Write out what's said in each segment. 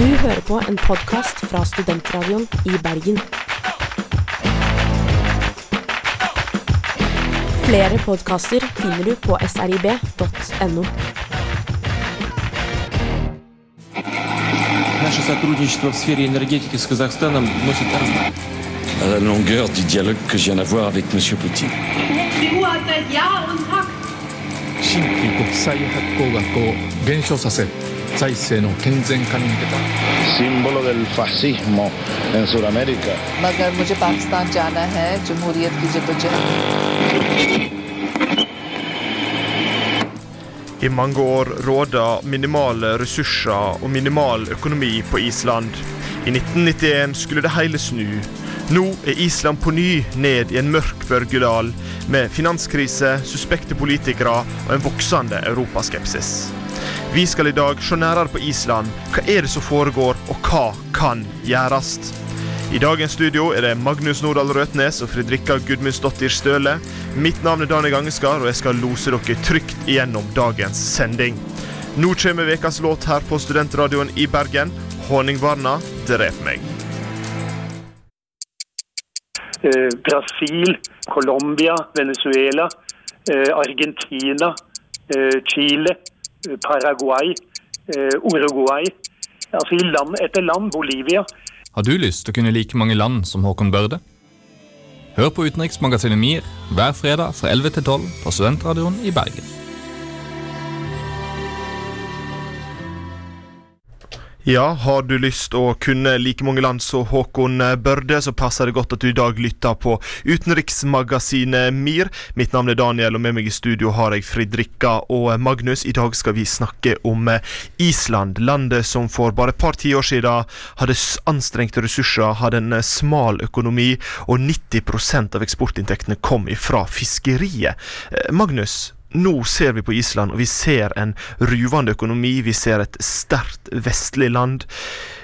Du hører på en podkast fra Studentradioen i Bergen. Flere podkaster finner du på srib.no. Наше сотрудничество в сфере энергетики с Казахстаном носит раз- à la longueur du dialogue que je viens d'avoir avec M. Poutine. EU hat seit Jahr und Tag 新規国際発行額を減少させ 財政の健全化に向けた símbolo del fascismo en Sudamérica. मगर मुझे पाकिस्तान जाना है जमहूरियत की जद्दोजहद I mange år råda minimale ressurser og minimal økonomi på Island. I 1991 skulle det hele snu. Nå er Island på ny ned i en mørk børgedal, med finanskrise, suspekte politikere og en voksende europaskepsis. Vi skal i dag se nærere på Island. Hva er det som foregår, og hva kan gjøres? I dagens studio er det Magnus Nordahl Røtnes og Fredrikka Gudmundsdottir Støle. Mitt navn er Daniel Gangeskar, og jeg skal lose dere trygt igjennom dagens sending. Nå kommer ukas låt her på Studentradioen i Bergen. 'Honningbarna drep meg'. eh, Brasil, Colombia, Venezuela, eh, Argentina, eh, Chile, Paraguay, eh, Uruguay. Altså i land etter land. Bolivia. Har du lyst til å kunne like mange land som Håkon Børde? Hør på utenriksmagasinet MIR hver fredag fra 11 til 12 på Studentradioen i Bergen. Ja, har du lyst å kunne like mange land som Håkon Børde, så passer det godt at du i dag lytter på utenriksmagasinet MIR. Mitt navn er Daniel, og med meg i studio har jeg Fridrikka og Magnus. I dag skal vi snakke om Island, landet som for bare et par tiår siden hadde anstrengte ressurser, hadde en smal økonomi, og 90% av eksportinntektene kom ifra fiskeriet. Eh, Magnus, nå ser vi på Island, og vi ser en ruvende økonomi. Vi ser et sterkt vestlig land.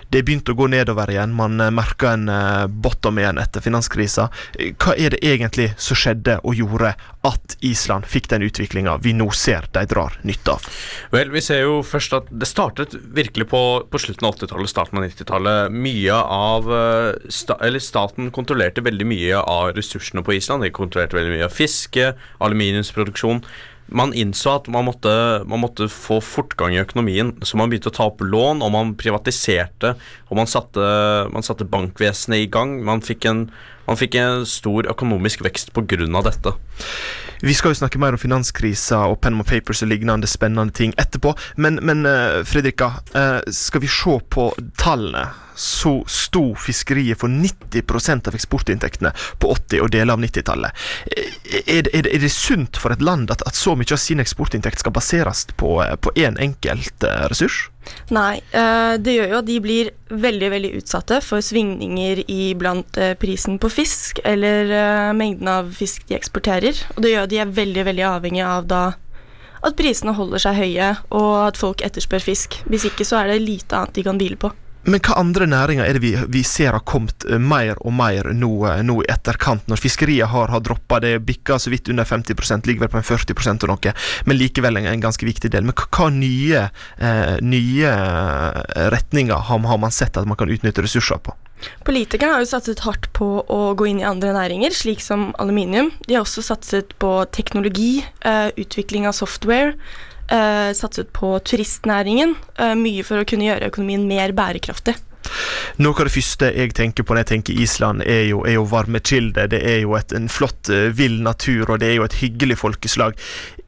Det er begynt å gå nedover igjen. Man eh, merker en eh, bottom igjen etter finanskrisa. Eh, Hva er det egentlig som skjedde og gjorde at Island fikk den utviklinga vi nå ser de drar nytte av? Vel, vi ser jo først at det startet virkelig på, på slutten av 80-tallet, starten av 90-tallet. Mye av Eller staten kontrollerte veldig mye av ressursene på Island. De kontrollerte veldig mye av fiske, aluminiumsproduksjon. Man innså at man måtte, man måtte få fortgang i økonomien, så man begynte å ta opp lån, og man privatiserte, og man satte, man satte bankvesenet i gang. Man fikk en, man fikk en stor økonomisk vekst av dette. Vi skal jo snakke mer om finanskrisa og Panama Papers og lignende spennende ting etterpå, men, men Fredrika, eh, skal vi se på tallene, så sto fiskeriet for 90% av eksportinntektene på 80- og deler av 90-tallet. Eh, Er, er, er det sunt for et land at, at så mye av sin eksportinntekt skal baseres på eh, én en enkelt eh, ressurs? Nei, eh, det gjør jo at de blir veldig veldig utsatte for svingninger i blant eh, prisen på fisk eller eh, mengden av fisk de eksporterer. Og det gjør at de er veldig veldig avhengig av da at prisene holder seg høye, og at folk etterspør fisk. Hvis ikke så er det lite annet de kan hvile på. Men hva andre næringer er det vi, vi ser har kommet eh, mer og mer nå, eh, nå i etterkant, når fiskeriet har, har droppa? Det bikker så vidt under 50 ligger vel på en 40% og noe, men likevel en, en ganske viktig del. Men hva nye, eh, nye eh, retninger har, har man sett at man kan utnytte ressurser på? Politikerne har jo satset hardt på å gå inn i andre næringer, slik som aluminium. De har også satset på teknologi, eh, utvikling av software, eh, satset på turistnæringen, eh, mye for å kunne gjøre økonomien mer bærekraftig. Noe av det første jeg tenker på når jeg tenker Island, er jo, er jo varmekilde. Det er jo et, en flott, eh, vill natur, og det er jo et hyggelig folkeslag.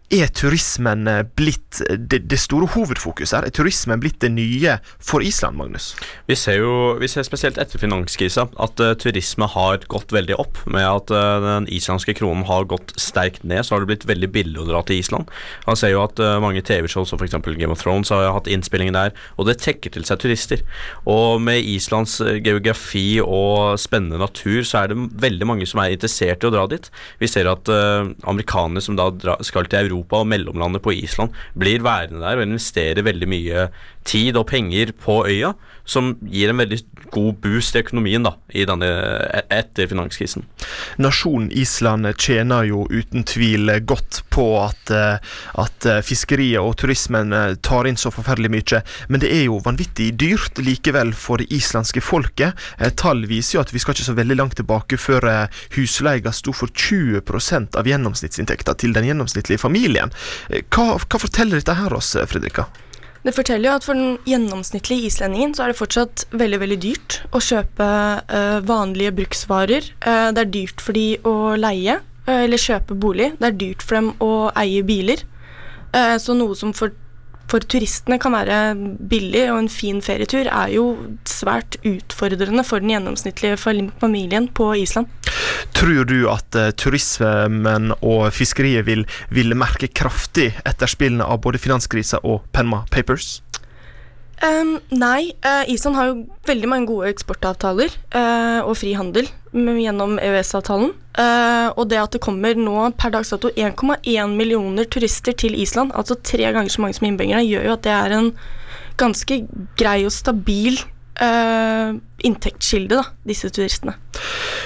Er turismen eh, blitt det, det store hovedfokuset her? Er turismen blitt det nye for Island, Magnus? Vi ser jo, vi ser spesielt etter finanskrisa at uh, turisme har gått veldig opp. Med at uh, den islandske kronen har gått sterkt ned, så har det blitt veldig billig å dra til Island. Man ser jo at uh, mange TV-show som f.eks. Game of Thrones har hatt innspillinger der, og det trekker til seg turister. Og med Islands geografi og spennende natur, så er det veldig mange som er interessert i å dra dit. Vi ser at amerikanere som da dra, skal til Europa og mellomlandet på Island, blir værende der og investerer veldig mye tid og penger på øya, som gir en veldig god boost i økonomien da, i denne, e- etter finanskrisen. Nasjonen Island tjener jo uten tvil godt på at, eh, at eh, fiskeriet og turismen eh, tar inn så forferdelig mye, men det er jo vanvittig dyrt likevel for det islandske folket. Tall viser jo at vi skal ikke så veldig langt tilbake før husleia sto for 20% av gjennomsnittsinntekta til den gjennomsnittlige familien. Hva, hva forteller dette her oss, Fredrika? Det forteller jo at for den gjennomsnittlige islendingen så er det fortsatt veldig veldig dyrt å kjøpe uh, vanlige bruksvarer. Uh, det er dyrt for de å leie uh, eller kjøpe bolig. Det er dyrt for dem å eie biler. Så noe som for, for turistene kan være billig og en fin ferietur, er jo svært utfordrende for den gjennomsnittlige familien på Island. Tror du at eh, turismen og fiskeriet vil, vil merke kraftig etterspillene av både finanskrisa og Penma Papers? Ehm, nei, uh, Island har jo veldig mange gode eksportavtaler uh, og fri handel gjennom EØS-avtalen. Uh, og det at det kommer nå per dags dato 1,1 millioner turister til Island, altså tre ganger så mange som innbyggerne, gjør jo at det er en ganske grei og stabil eh, inntektskilde, da, disse turistene.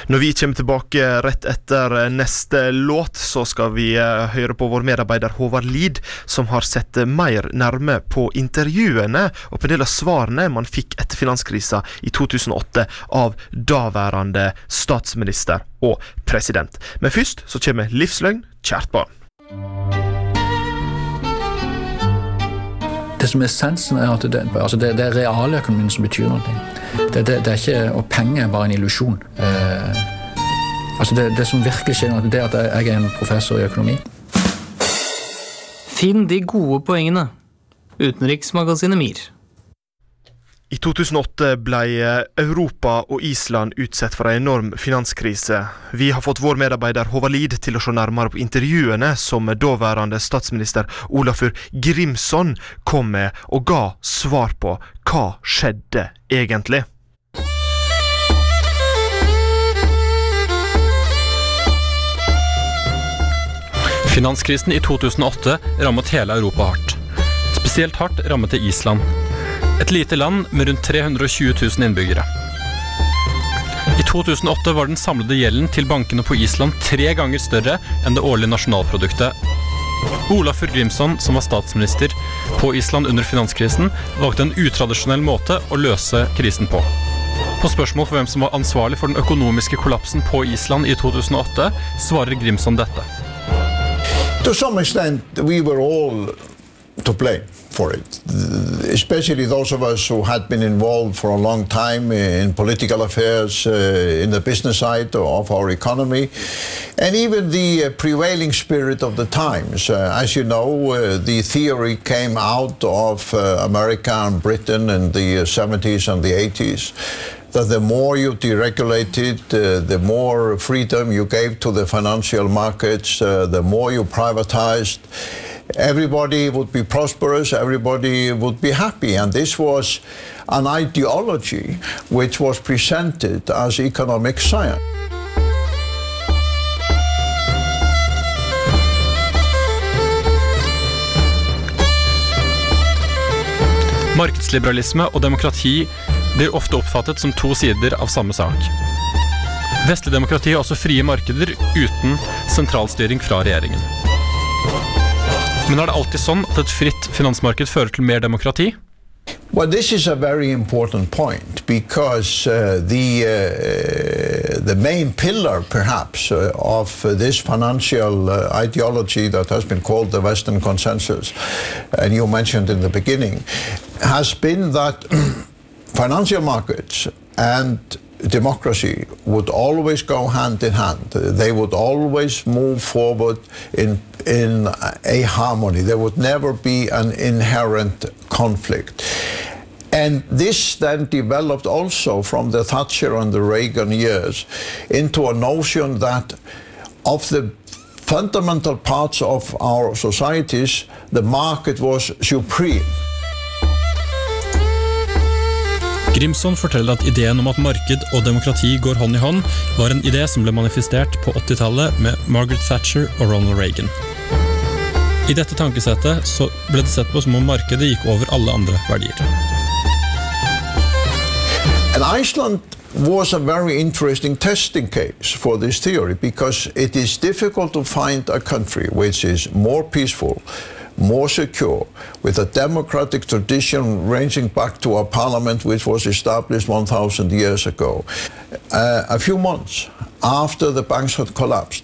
Når vi kommer tilbake rett etter eh, neste låt, så skal vi eh, høre på vår medarbeider Håvard Lid, som har sett mer nærme på intervjuene og på en del av svarene man fikk etter finanskrisa i 2008 av daværende statsminister og president. Men først så kommer Livsløgn, kjært barn. Det som er essensen, er at det, altså det, det er realøkonomien som betyr noe. Det, det, er ikke, og penger er bare en illusjon. Eh, altså det, som virkelig skjer, nå, det er at jeg er en professor i økonomi. Finn de gode poengene. Utenriksmagasinet MIR. I 2008 ble eh, Europa og Island utsatt for en enorm finanskrise. Vi har fått vår medarbeider Håvard Lid til å se nærmere på intervjuene som daværende statsminister Olafur Grimson kom med, og ga svar på hva skjedde egentlig. Finanskrisen i 2008 rammet hele Europa hardt. Spesielt hardt rammet det Island. Et lite land med rundt 320 000 innbyggere. I 2008 var den samlede gjelden til bankene på Island tre ganger større enn det årlige nasjonalproduktet. Olafur Grimson, som var statsminister på Island under finanskrisen, valgte en utradisjonell måte å løse krisen på. På spørsmål for hvem som var ansvarlig for den økonomiske kollapsen på Island i 2008, svarer Grimson dette. To some extent, we were all to blame for it, especially those of us who had been involved for a long time in political affairs, uh, in the business side of our economy, and even the uh, prevailing spirit of the times. Uh, as you know, uh, the theory came out of uh, America and Britain in the uh, 70s and the 80s that the more you deregulated, uh, the more freedom you gave to the financial markets, uh, the more you privatized, everybody would be prosperous, everybody would be happy. And this was an ideology which was presented as economic science. Markedsliberalisme og demokrati blir ofte oppfattet som to sider av samme sak. Vestlig demokrati har også frie markeder uten sentralstyring fra regjeringen. Men er det alltid sånn at et fritt finansmarked fører til mer demokrati? Well, this is a very important point because uh, the uh, the main pillar, perhaps, uh, of uh, this financial uh, ideology that has been called the Western consensus, and you mentioned in the beginning, has been that financial markets and democracy would always go hand in hand. They would always move forward in in a harmony. There would never be an inherent conflict. And this then developed also from the Thatcher and the Reagan years into a notion that of the fundamental parts of our societies, the market was supreme. Grimson forteller at ideen om at marked og demokrati går hånd i hånd, var en idé som ble manifestert på 80-tallet med Margaret Thatcher og Ronald Reagan. I dette tankesettet så ble det sett på som om markedet gikk over alle andre verdier. And Iceland was a very interesting testing case for this theory because it is difficult to find a country which is more peaceful, more secure, with a democratic tradition ranging back to a parliament which was established 1,000 years ago. Uh, a few months after the banks had collapsed,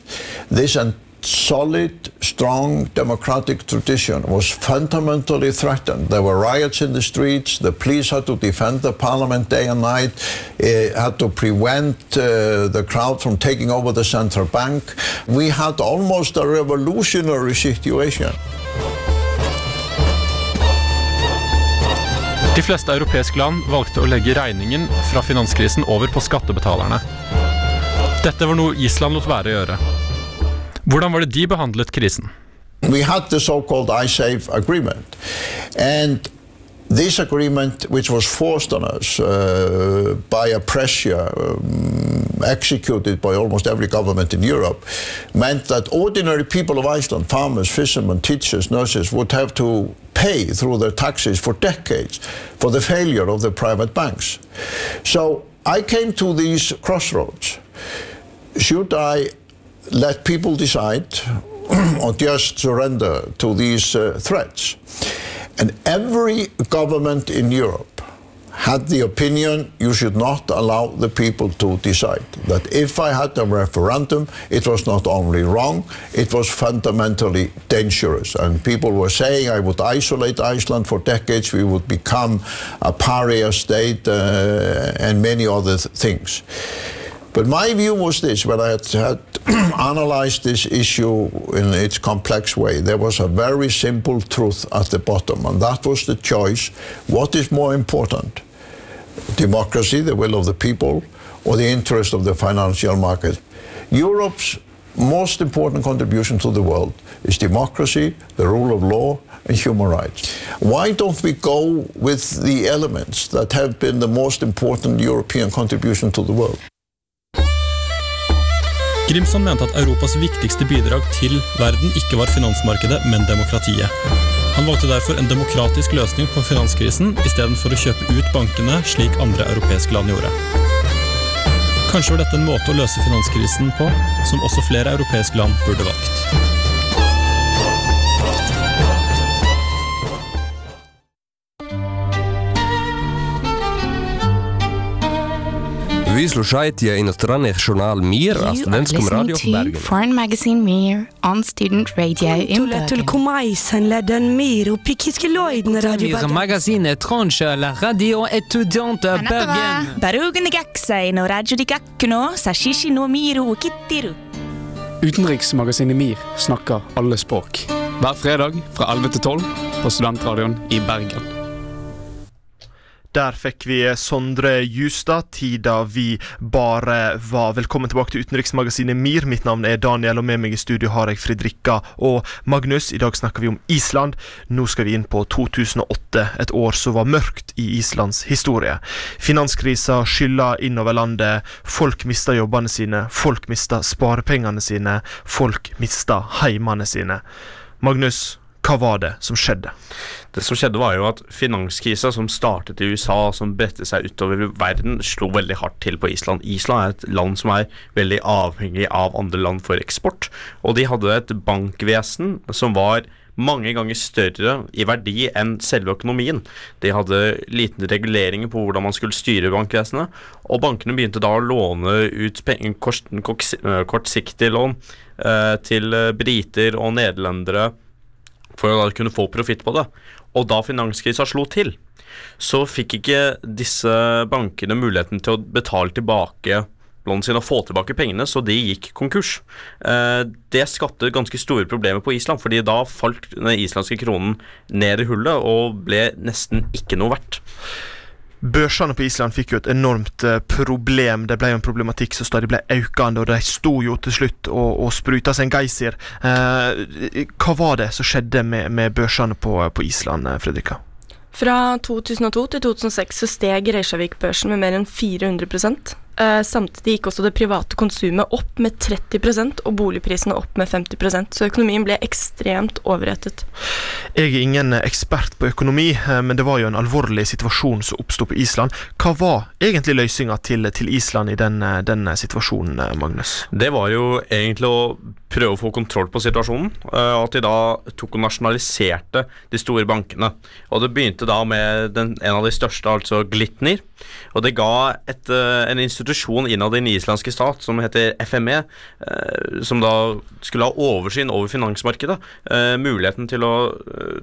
this solid, strong democratic tradition was fundamentally threatened. There were riots in the streets, the police had to defend the parliament day and night, eh, had to prevent uh, the crowd from taking over the central bank. We had almost a revolutionary situation. De fleste europeiske land valgte å legge regningen fra finanskrisen over på skattebetalerne. Dette var noe Island lot være å gjøre. Hvordan var det de behandlet krisen? We had the so-called I-SAVE agreement. And this agreement, which was forced on us uh, by a pressure um, executed by almost every government in Europe, meant that ordinary people of Iceland, farmers, fishermen, teachers, nurses, would have to pay through their taxes for decades for the failure of the private banks. So I came to these crossroads. Should I let people decide or just surrender to these uh, threats? And every government in Europe had the opinion you should not allow the people to decide. That if I had a referendum, it was not only wrong, it was fundamentally dangerous. And people were saying I would isolate Iceland for decades, we would become a pariah state, uh, and many other th- things. But my view was this when I had, had analyzed this issue in its complex way, there was a very simple truth at the bottom, and that was the choice what is more important? Democracy, the will of the people, or the interest of the financial market? Europe's most important contribution to the world is democracy, the rule of law, and human rights. Why don't we go with the elements that have been the most important European contribution to the world? Grimson mente at Europas viktigste bidrag til verden ikke var finansmarkedet, men demokratiet. Han valgte derfor en demokratisk løsning på finanskrisen istedenfor å kjøpe ut bankene, slik andre europeiske land gjorde. Kanskje var dette en måte å løse finanskrisen på som også flere europeiske land burde valgt. Vi slušajte inostrani žurnal Mir, a studentskom radiju u Bergenu. Foreign magazine Mir on student radio in Bergen. Tulkumajsen leden Mir u Pikiskiloid na radiju Bergen. Mir magazin etrange la radio etudiant Bergen. Bergen gaksei no radio di gakkuno sa shishi no miru u kittiru. Utenriksmagasinet Mir snakker alle språk. Hver fredag fra 11 til 12 på Studentradioen i Bergen. Der fikk vi Sondre Justad, tida vi bare var. Velkommen tilbake til utenriksmagasinet MIR. Mitt navn er Daniel, og med meg i studio har jeg Fredrikka og Magnus. I dag snakker vi om Island. Nå skal vi inn på 2008, et år som var mørkt i Islands historie. Finanskrisa skylla innover landet. Folk mista jobbene sine, folk mista sparepengene sine, folk mista heimene sine. Magnus, hva var det som skjedde? Det som skjedde var jo at Finanskrisa som startet i USA, som bredte seg utover verden, slo veldig hardt til på Island. Island er et land som er veldig avhengig av andre land for eksport. Og de hadde et bankvesen som var mange ganger større i verdi enn selve økonomien. De hadde liten reguleringer på hvordan man skulle styre bankvesenet, og bankene begynte da å låne ut kort, kortsiktige lån eh, til eh, briter og nederlendere for å da kunne få profitt på det. Og da finanskrisa slo til, så fikk ikke disse bankene muligheten til å betale tilbake lånene sine og få tilbake pengene, så de gikk konkurs. Eh, det skapte ganske store problemer på Island, fordi da falt den islandske kronen ned i hullet og ble nesten ikke noe verdt. Børsene på Island fikk jo et enormt eh, problem. Det ble jo en problematikk som stadig ble økende, og de sto jo til slutt og, og spruta seg en geysir. Eh, hva var det som skjedde med, med børsene på, på Island, eh, Fredrika? Fra 2002 til 2006 så steg Reykjavik-børsen med mer enn 400 Eh, samtidig gikk også det private konsumet opp med 30% og boligprisene opp med 50% så økonomien ble ekstremt overrettet. Jeg er ingen ekspert på økonomi, eh, men det var jo en alvorlig situasjon som oppsto på Island. Hva var egentlig løsninga til, til, Island i den, eh, den, situasjonen, Magnus? Det var jo egentlig å prøve å få kontroll på situasjonen. At de da tok og nasjonaliserte de store bankene. Og det begynte da med den, en av de største, altså Glitnir. Og det ga et, en institusjon innad i den islandske stat som heter FME, eh, som da skulle ha oversyn over finansmarkedet. Eh, muligheten til å eh,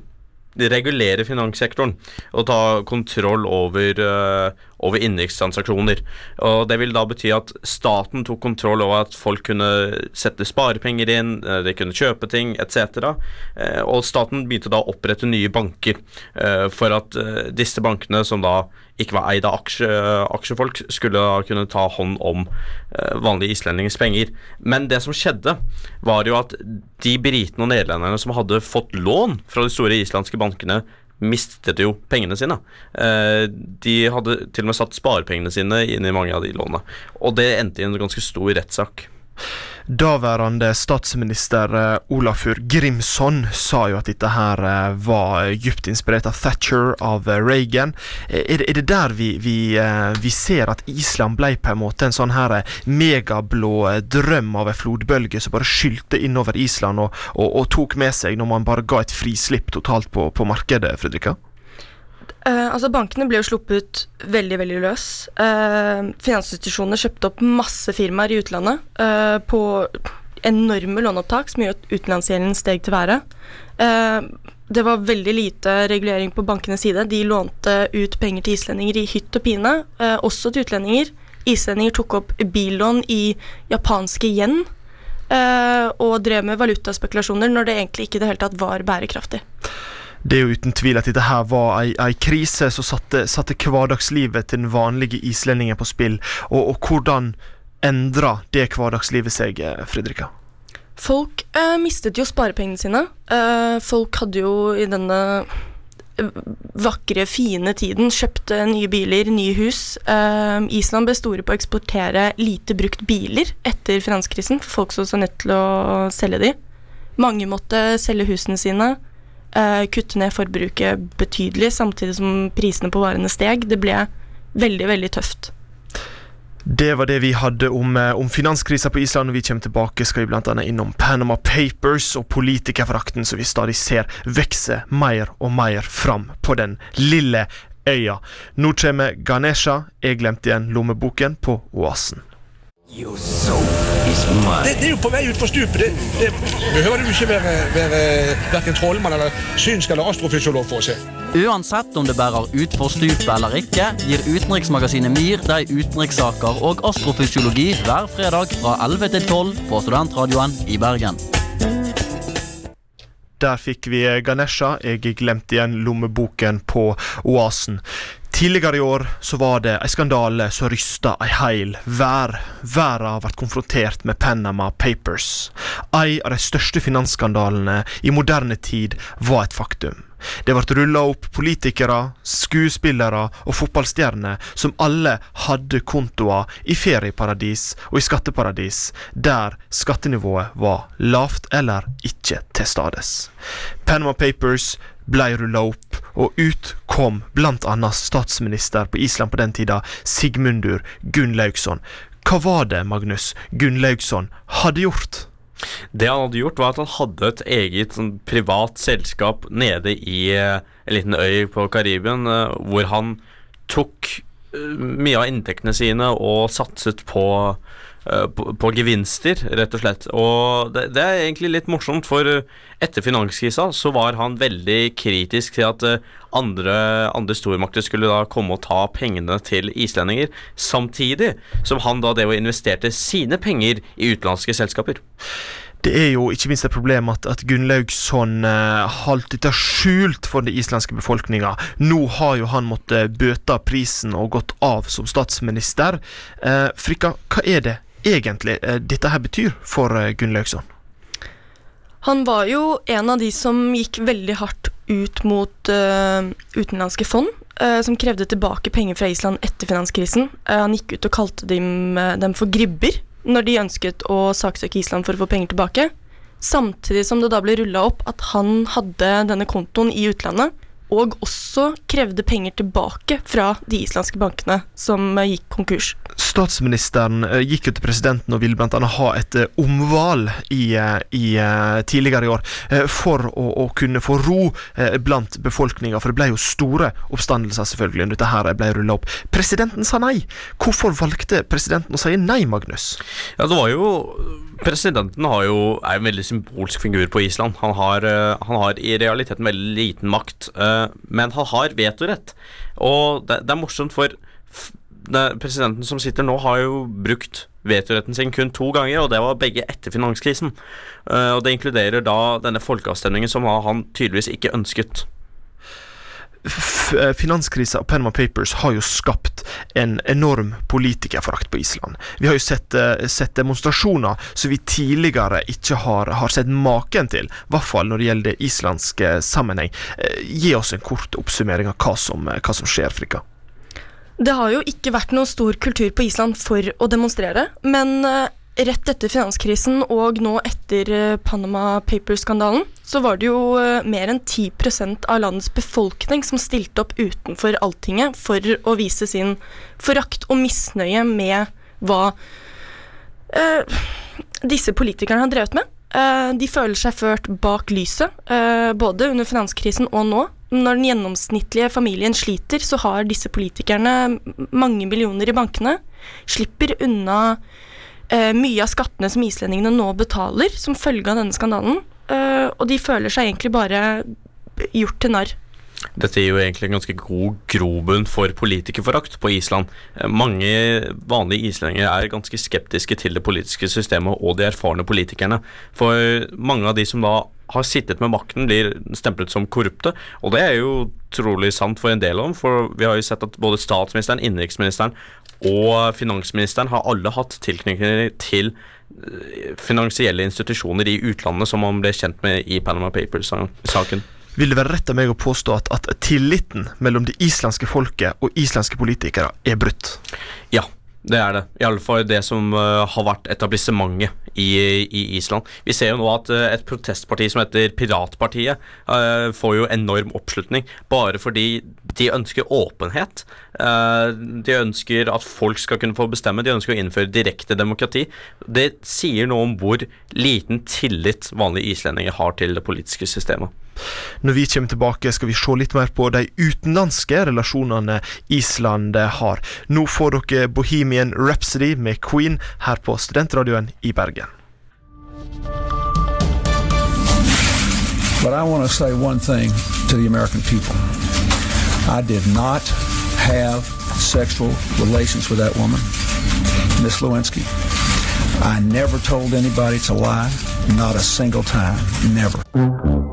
regulere finanssektoren og ta kontroll over, uh, over innenrikstransaksjoner. Det vil da bety at staten tok kontroll over at folk kunne sette sparepenger inn, de kunne kjøpe ting etc. Uh, og staten begynte da å opprette nye banker for at disse bankene, som da ikke var eid av aksje, aksjefolk, skulle kunne ta hånd om uh, vanlige islendingers penger. Men det som skjedde, var jo at de britene og nederlenderne som hadde fått lån fra de store islandske bankene, mistet jo pengene sine. Uh, de hadde til og med satt sparepengene sine inn i mange av de lånene. Og det endte i en ganske stor rettssak. Daværende statsminister eh, Olafur Grimson sa jo at dette her eh, var dypt inspirert av Thatcher, av eh, Reagan. Er det, er der vi, vi, vi, ser at Island ble på en måte en sånn her megablå drøm av en flodbølge som bare skylte innover Island og, og, og, tok med seg når man bare ga et frislipp totalt på, på markedet, Fredrika? Uh, altså Bankene ble jo sluppet veldig veldig løs. Uh, finansinstitusjonene kjøpte opp masse firmaer i utlandet uh, på enorme låneopptak, som gjør at utenlandsgjelden steg til været. det var veldig lite regulering på bankenes side. De lånte ut penger til islendinger i hytt og pine, også til utlendinger. Islendinger tok opp billån i japanske yen. og drev med valutaspekulasjoner når det egentlig ikke det hele tatt var bærekraftig det er jo uten tvil at dette her var ei, ei krise som satte, satte, hverdagslivet til den vanlige islendingen på spill. Og, og hvordan endra det hverdagslivet seg, eh, Fredrika? Folk eh, mistet jo sparepengene sine. Eh, folk hadde jo i denne eh, vakre, fine tiden kjøpt nye biler, nye hus. Eh, Island ble store på å eksportere lite brukt biler etter finanskrisen, for folk så seg nødt til å selge de. Mange måtte selge husene sine kutte ned forbruket betydelig, samtidig som prisene på varene steg. Det ble veldig, veldig tøft. Det var det vi hadde om, eh, om finanskrisa på Island. Når vi kommer tilbake, skal vi bl.a. innom Panama Papers og politikerforakten som vi stadig ser vokse mer og mer fram på den lille øya. Nå kommer Ganesha. Jeg glemte igjen lommeboken på Oasen. Det, det, er jo på vei utfor stupet. Det, det behøver du ikke være, være verken trollmann eller synsk eller astrofysiolog for å se. Uansett om det bærer utfor stupet eller ikke, gir utenriksmagasinet MIR deg utenrikssaker og astrofysiologi hver fredag fra 11 til 12 på Studentradioen i Bergen. Der fikk vi Ganesha. Jeg glemte igjen lommeboken på Oasen. Tidligere i år så var det ei skandale som rysta ei heil vær. Verden har vært konfrontert med Panama Papers. Ei av de største finansskandalene i moderne tid var et faktum. Det ble rulla opp politikere, skuespillere og fotballstjerner som alle hadde kontoer i ferieparadis og i skatteparadis, der skattenivået var lavt eller ikke til stades. Panama Papers ble rulla opp, og ut kom bl.a. statsminister på Island på den tida, Sigmundur Gunnlaugsson. Hva var det Magnus Gunnlaugsson hadde gjort? Det han hadde gjort, var at han hadde et eget sånn, privat selskap nede i uh, en liten øy på Karibien, uh, hvor han tok uh, mye av inntektene sine og satset på Eh, på, på, gevinster, rett og slett. Og det, det, er egentlig litt morsomt, for eh, etter finanskrisa så var han veldig kritisk til at eh, andre, andre stormakter skulle da komme og ta pengene til islendinger, samtidig som han da det å investerte sine penger i utenlandske selskaper. Det er jo ikke minst et problem at, at Gunnlaugsson eh, holdt dette skjult for den islandske befolkninga. Nå har jo han måttet bøte prisen og gått av som statsminister. Eh, Frikka, hva er det egentlig eh, dette her betyr for Gunnlaugsson? Gunn Laugsson? Han var jo en av de som gikk veldig hardt ut mot uh, utenlandske fond. eh, som krevde tilbake penger fra Island etter finanskrisen. Eh, han gikk ut og kalte dem, eh, dem for gribber når de ønsket å saksøke Island for å få penger tilbake. Samtidig som det da ble rulla opp at han hadde denne kontoen i utlandet, og også krevde penger tilbake fra de islandske bankene som eh, gikk konkurs. Statsministeren eh, gikk jo til presidenten og ville bl.a. ha et eh, omval i, i, tidligere i år for å, å kunne få ro blant befolkninga, for det ble jo store oppstandelser selvfølgelig når dette her ble rulla opp. Presidenten sa nei. Hvorfor valgte presidenten å si nei, Magnus? Ja, det var jo Presidenten jo, er en veldig symbolsk figur på Island. Han har, eh, han har i realiteten veldig liten makt, eh, men han har vetorett. Og det, det er morsomt, for presidenten som sitter nå, har jo brukt vetoretten sin kun to ganger, og det var begge etter finanskrisen. Eh, og det inkluderer da denne folkeavstemningen som han tydeligvis ikke ønsket. Eh, Finanskrisa og Panama Papers har jo skapt en enorm politikerforakt på Island. Vi har jo sett, eh, sett demonstrasjoner som vi tidligere ikke har, har sett maken til, i hvert fall når det gjelder islandsk sammenheng. Eh, Gi oss en kort oppsummering av hva som, hva som skjer, Frikka. Det har jo ikke vært noe stor kultur på Island for å demonstrere, men rett etter finanskrisen og nå etter eh, Panama Papers-skandalen, så var det jo eh, mer enn 10% av landets befolkning som stilte opp utenfor Alltinget for å vise sin forakt og misnøye med hva eh, disse politikerne har drevet med. Eh, de føler seg ført bak lyset, eh, både under finanskrisen og nå. Når den gjennomsnittlige familien sliter, så har disse politikerne mange millioner i bankene, slipper unna eh, mye av skattene som islendingene nå betaler som følge av denne skandalen, eh, og de føler seg egentlig bare gjort til narr. Dette gir jo egentlig en ganske god grobunn for politikerforakt på Island. Eh, Mange vanlige islendinger er ganske skeptiske til det politiske systemet og de erfarne politikerne. For mange av de som da har sittet med makten, blir stemplet som korrupte. Og det er jo trolig sant for en del av dem, for vi har jo sett at både statsministeren, innenriksministeren og finansministeren har alle hatt tilknytning til eh, finansielle institusjoner i utlandet, som man ble kjent med i Panama Papers-saken. Vil det være rett av meg å påstå at, at tilliten mellom det islandske folket og islandske politikere er brutt? Ja, det er det. Iallfall det som eh, har vært etablissementet i, i Island. Vi ser jo nå at eh, et protestparti som heter Piratpartiet, eh, får jo enorm oppslutning bare fordi de ønsker åpenhet. De ønsker at folk skal kunne få bestemme. De ønsker å innføre direkte demokrati. Det sier noe om hvor liten tillit vanlige islendinger har til det politiske systemet. Når vi kommer tilbake, skal vi se litt mer på de utenlandske relasjonene Island har. Nå får dere Bohemian Rhapsody med Queen her på Studentradioen i Bergen. But I want to say one thing to the American people. I did not have sexual relations with that woman, Miss Lewinsky. I never told anybody to lie, not a single time, never.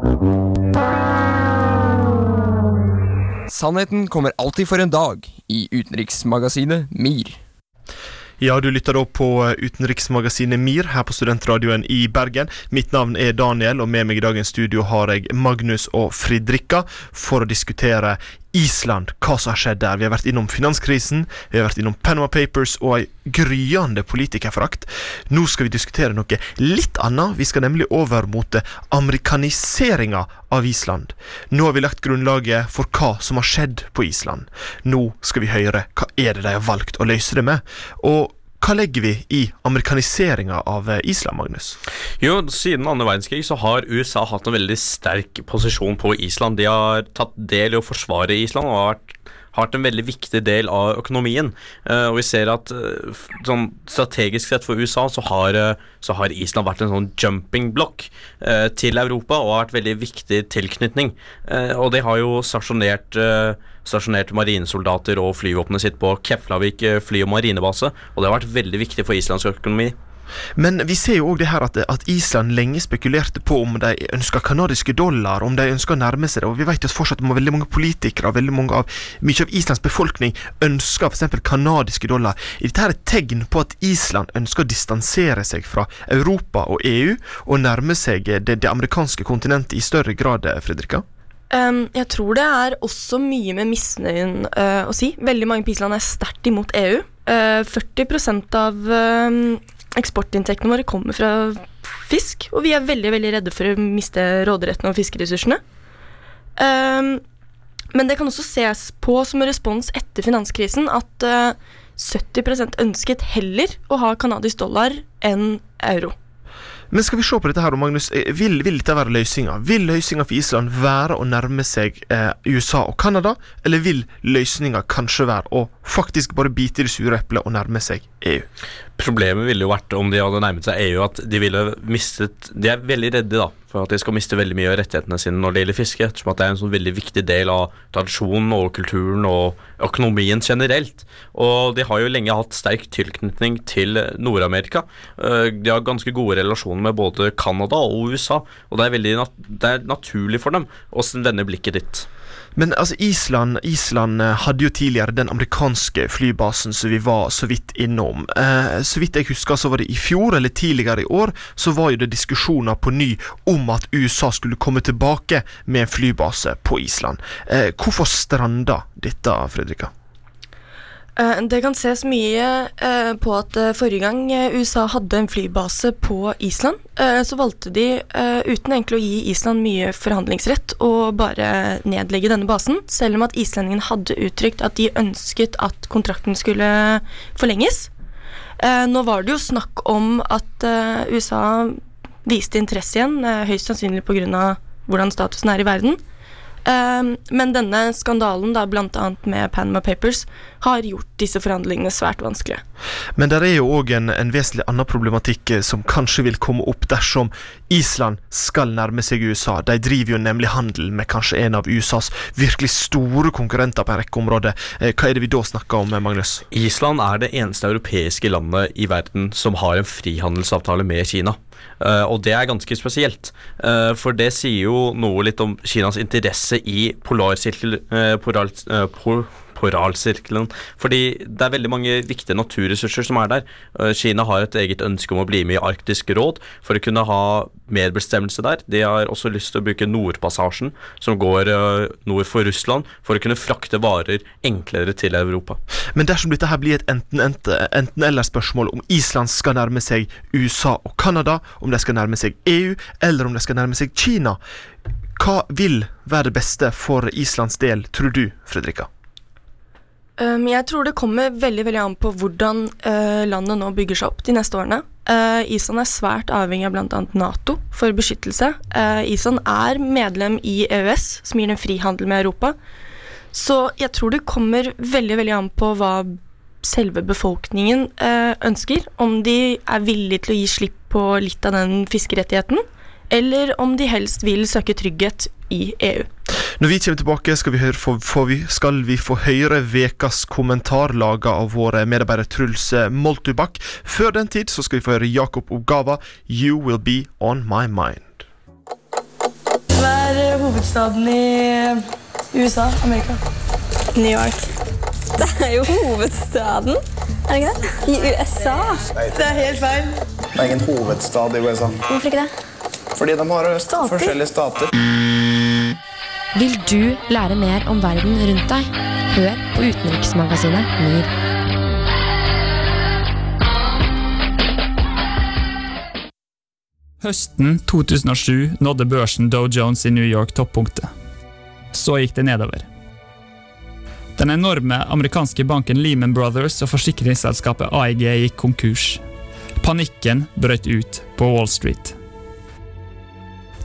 Sannheten kommer alltid for en dag i utenriksmagasinet MIR. Ja, du lytter da på utenriksmagasinet MIR her på Studentradioen i Bergen. Mitt navn er Daniel, og med meg i dagens studio har jeg Magnus og Fridrikka for å diskutere Island, hva som har skjedd der. Vi har vært innom finanskrisen, vi har vært innom Panama Papers og ei gryende politikerforakt. Nå skal vi diskutere noe litt annet. Vi skal nemlig over mot amerikaniseringa av Island. Nå har vi lagt grunnlaget for hva som har skjedd på Island. Nå skal vi høre hva er det de har valgt å løse det med. Og hva legger vi i amerikaniseringa av Island, Magnus? Jo, Siden andre verdenskrig så har USA hatt en veldig sterk posisjon på Island. De har tatt del i å forsvare Island og har vært har vært en veldig viktig del av økonomien. Uh, og vi ser at uh, sånn strategisk sett for USA så har, uh, så har Island vært en sånn jumping block til Europa og har vært veldig viktig tilknytning. og de har jo stasjonert stasjonert marinesoldater og flyvåpenet sitt på Keflavik fly- og marinebase, og det har vært veldig viktig for islandsk økonomi. Men vi ser jo òg det her at, at, Island lenge spekulerte på om de ønska kanadiske dollar, om de ønska å nærme seg det. Og vi vet jo at fortsatt må veldig mange politikere og veldig mange av mye av Islands befolkning ønsker f.eks. kanadiske dollar. Er dette her et tegn på at Island ønsker å distansere seg fra Europa og EU og nærme seg det, det amerikanske kontinentet i større grad, Fredrika? Um, jeg tror det er også mye med misnøyen uh, å si. Veldig mange på Island er sterkt imot EU. Uh, 40% av um, eksportinntektene våre kommer fra fisk, og vi er veldig veldig redde for å miste råderetten over fiskeressursene. Um, men det kan også ses på som en respons etter finanskrisen at uh, 70% ønsket heller å ha canadisk dollar enn euro. Men skal vi se på dette her, Magnus. Eh, vil, vil dette være løsninga? Vil løsninga for Island være å nærme seg eh, USA og Canada, eller vil løsninga kanskje være å faktisk bare bite i det sure eplet og nærme seg EU? Problemet ville jo vært om de hadde nærmet seg EU, at de ville mistet De er veldig redde da, for at de skal miste veldig mye av rettighetene sine når det gjelder fiske. Ettersom at det er en sånn veldig viktig del av tradisjonen og kulturen og økonomien generelt. Og de har jo lenge hatt sterk tilknytning til Nord-Amerika. Eh, de har ganske gode relasjoner med både Canada og USA, og det er, veldig nat det er naturlig for dem å denne blikket dit. Men altså, Island, Island eh, hadde jo tidligere den amerikanske flybasen som vi var så vidt innom. Eh, så vidt jeg husker, så var det i fjor eller tidligere i år, så var jo det diskusjoner på ny om at USA skulle komme tilbake med en flybase på Island. Eh, hvorfor stranda dette, Fredrika? Eh, det kan ses mye eh, på at eh, forrige gang USA hadde en flybase på Island, så valgte de, uten egentlig å gi Island mye forhandlingsrett, å bare nedlegge denne basen, selv om at islendingene hadde uttrykt at de ønsket at kontrakten skulle forlenges. Nå var det jo snakk om at USA viste interesse igjen, høyst sannsynlig pga. hvordan statusen er i verden. Um, men denne skandalen, da bl.a. med Panama Papers, har gjort disse forhandlingene svært vanskelige. Men det er jo òg en, en, vesentlig annen problematikk eh, som kanskje vil komme opp dersom Island skal nærme seg USA. De driver jo nemlig handel med kanskje en av USAs virkelig store konkurrenter på en rekke områder. Eh, hva er det vi da snakker om, Magnus? Island er det eneste europeiske landet i verden som har en frihandelsavtale med Kina. Uh, og det er ganske spesielt. Uh, for det sier jo noe litt om Kinas interesse i polarsirkel... Uh, polar, pol korallsirkelen. Fordi det er veldig mange viktige naturressurser som er der. Eh, Kina har et eget ønske om å bli med i Arktisk råd for å kunne ha medbestemmelse der. De har også lyst til å bruke Nordpassasjen, som går eh, nord for Russland, for å kunne frakte varer enklere til Europa. Men dersom dette her blir et enten-eller-spørsmål om Island skal nærme seg USA og Canada, om de skal nærme seg EU, eller om de skal nærme seg Kina, hva vil være det beste for Islands del, tror du, Fredrika? Um, jeg tror det kommer veldig veldig an på hvordan uh, landet nå bygger seg opp de neste årene. Uh, Island er svært avhengig av bl.a. Nato for beskyttelse. Uh, Island er medlem i EØS, som gir dem frihandel med Europa. Så jeg tror det kommer veldig veldig an på hva selve befolkningen ønsker. Om de er villige til å gi slipp på litt av den fiskerettigheten, eller om de helst vil søke trygghet i EU. Når vi kommer tilbake, skal vi, høre, for, vi, skal vi få høre vekas kommentar laga av våre medarbeidere Truls Moltubakk. Før den tid så skal vi få høre Jakob Ogava, 'You Will Be On My Mind'. Hva er hovedstaden i USA? Amerika? New York. Det er jo hovedstaden, er det ikke det? I USA. Det er helt feil. Det er ingen hovedstad i USA. Hvorfor ikke det? Fordi de har stater. forskjellige stater. Vil du lære mer om verden rundt deg? Hør på utenriksmagasinet MIR. Høsten 2007 nådde børsen Dow Jones i New York toppunktet. Så gikk det nedover. Den enorme amerikanske banken Lehman Brothers og forsikringsselskapet AIG gikk konkurs. Panikken brøt ut på Wall Street.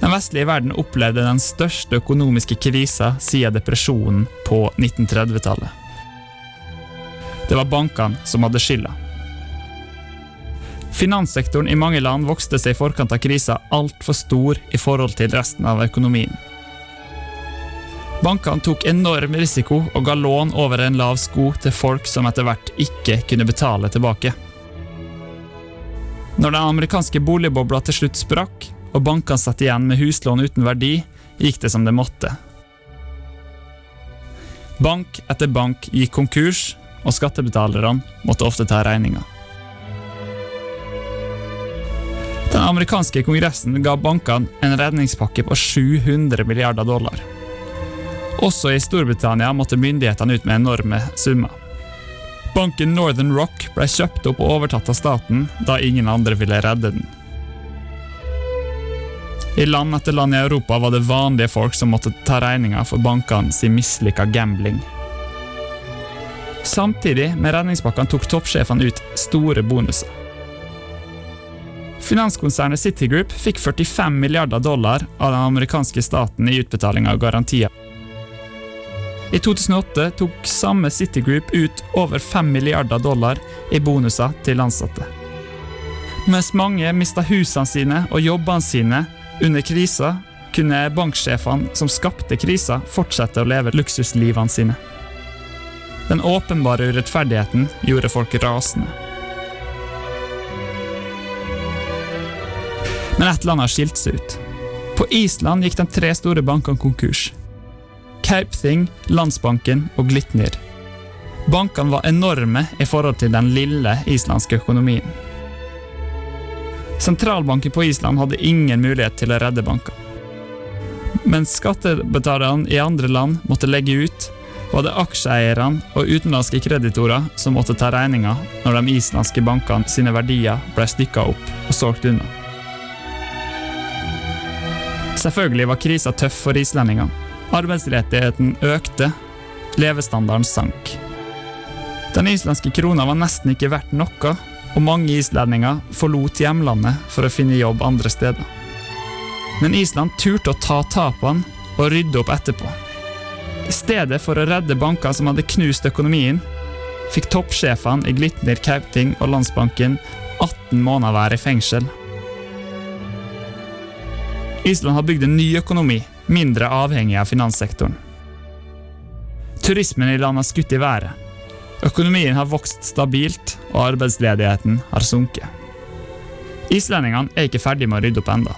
Den vestlige verden opplevde den største økonomiske krisa siden depresjonen på 1930-tallet. Det var bankene som hadde skylda. Finanssektoren i mange land vokste seg i forkant av krisa altfor stor i forhold til resten av økonomien. Bankene tok enorm risiko og ga lån over en lav sko til folk som etter hvert ikke kunne betale tilbake. Når den amerikanske boligbobla til slutt sprakk, og bankene satt igjen med huslån uten verdi, gikk det som det måtte. Bank etter bank gikk konkurs, og skattebetalerne måtte ofte ta regninga. Den amerikanske kongressen ga bankene en redningspakke på 700 milliarder dollar. Også i Storbritannia måtte myndighetene ut med enorme summer. Banken Northern Rock ble kjøpt opp og overtatt av staten da ingen andre ville redde den. I land etter land i Europa var det vanlige folk som måtte ta regninga for bankene sin mislykka gambling. Samtidig med redningspakkene tok toppsjefene ut store bonuser. Finanskonsernet Citigroup fikk 45 milliarder dollar av den amerikanske staten i utbetaling av garantier. I 2008 tok samme Citigroup ut over 5 milliarder dollar i bonuser til ansatte. Mens mange mista husene sine og jobbene sine under krisa, kunne banksjefene som skapte krisa, fortsette å leve luksuslivene sine. Den åpenbare urettferdigheten gjorde folk rasende. Men et land har skilt seg ut. På Island gikk de tre store bankene konkurs. Kaupthing, Landsbanken og Glitnir. Bankene var enorme i forhold til den lille islandske økonomien. Sentralbanken på Island hadde ingen mulighet til å redde bankene. Mens skattebetalerne i andre land måtte legge ut, var det aksjeeierne og utenlandske kreditorer som måtte ta regninga når de islandske bankene sine verdier ble stykka opp og solgt unna. Selvfølgelig var krisa tøff for islendingene. Arbeidsledigheten økte, levestandarden sank. Den islandske krona var nesten ikke verdt noe, og mange islendinger forlot hjemlandet for å finne jobb andre steder. Men Island turte å ta tapene og rydde opp etterpå. I stedet for å redde banker som hadde knust økonomien, fikk toppsjefene i Glitner Kauting og Landsbanken 18 måneder hver i fengsel. Island har bygd en ny økonomi, mindre avhengig av finanssektoren. Turismen i landet har skutt i været. Økonomien har vokst stabilt, og arbeidsledigheten har sunket. Islendingene er ikke ferdig med å rydde opp enda.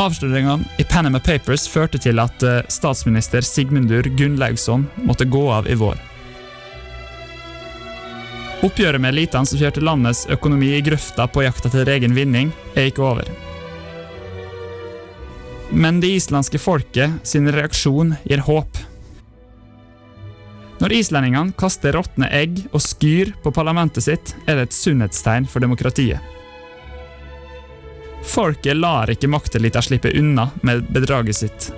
Avsløringene i Panama Papers førte til at eh, statsminister Sigmundur Gunnlaugsson måtte gå av i vår. Oppgjøret med elitene som kjørte landets økonomi i grøfta på jakta til egen vinning, er ikke over. Men det islandske folket sin reaksjon gir håp. Når islendingene kaster råtne egg og skyr på parlamentet sitt, er det et sunnhetstegn for demokratiet. Folket lar ikke maktelita slippe unna med bedraget sitt.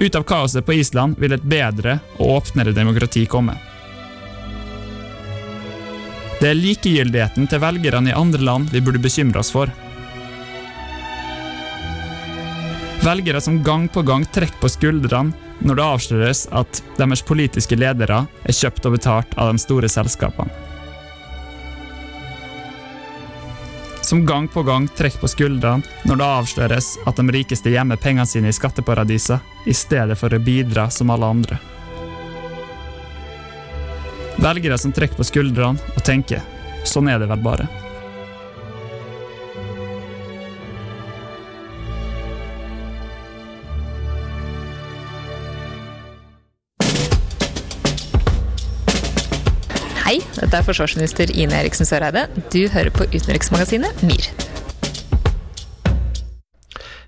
Ut av kaoset på Island vil et bedre og åpnere demokrati komme. Det er likegyldigheten til velgerne i andre land vi burde bekymre oss for. Velgere som gang på gang trekker på skuldrene når det avsløres at deres politiske ledere er kjøpt og betalt av de store selskapene. Som gang på gang trekker på skuldrene når det avsløres at de rikeste gjemmer pengene sine i skatteparadiser i stedet for å bidra som alle andre. Velgere som trekker på skuldrene og tenker sånn er det vel bare. Dette er forsvarsminister Ine Eriksen Søreide. Du hører på utenriksmagasinet MIR.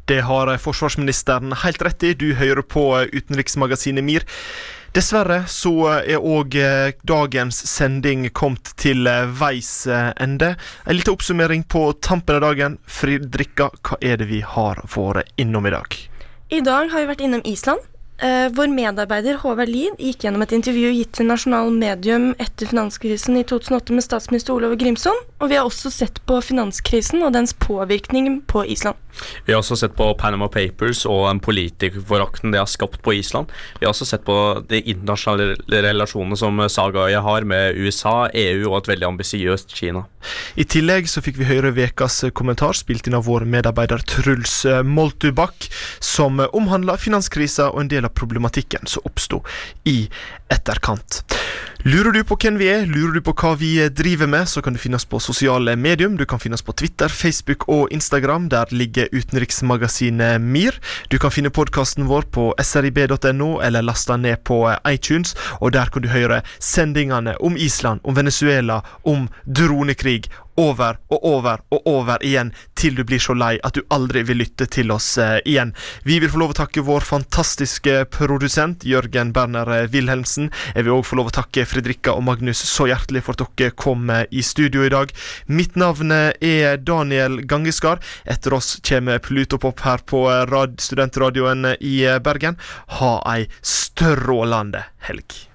Det har forsvarsministeren helt rett i. Du hører på utenriksmagasinet MIR. Dessverre så er òg dagens sending kommet til veis ende. En liten oppsummering på tampen av dagen. Fridrikka, hva er det vi har vært innom i dag? I dag har vi vært innom Island. Eh, vår medarbeider Håvard Lien gikk gjennom et intervju gitt til Nasjonal Medium etter finanskrisen i 2008 med statsminister Olav Grimson, og vi har også sett på finanskrisen og dens påvirkning på Island. Vi har også sett på Panama Papers og politikerforakten det har skapt på Island. Vi har også sett på de internasjonale relasjonene som Sagaøya har med USA, EU og et veldig ambisiøst Kina. I tillegg så fikk vi høre ukas kommentar spilt inn av vår medarbeider Truls Moltubakk, som omhandla finanskrisa og en del av problematikken som oppsto i etterkant. Lurer du på hvem vi er, lurer du på hva vi driver med, så kan du finne oss på sosiale medium. Du kan finne oss på Twitter, Facebook og Instagram. Der ligger utenriksmagasinet MIR. Du kan finne podkasten vår på srib.no, eller laste ned på iTunes, og der kan du høre sendingene om Island, om Venezuela, om dronekrig over og over og over igjen til du blir så lei at du aldri vil lytte til oss eh, igjen. Vi vil få lov å takke vår fantastiske produsent Jørgen Berner eh, Wilhelmsen. Jeg vil òg få lov å takke Fredrikka og Magnus så hjertelig for at dere kom eh, i studio i dag. Mitt navn er Daniel Gangeskar. Etter oss kommer Plutopop her på rad studentradioen i Bergen. Ha ei strålende helg.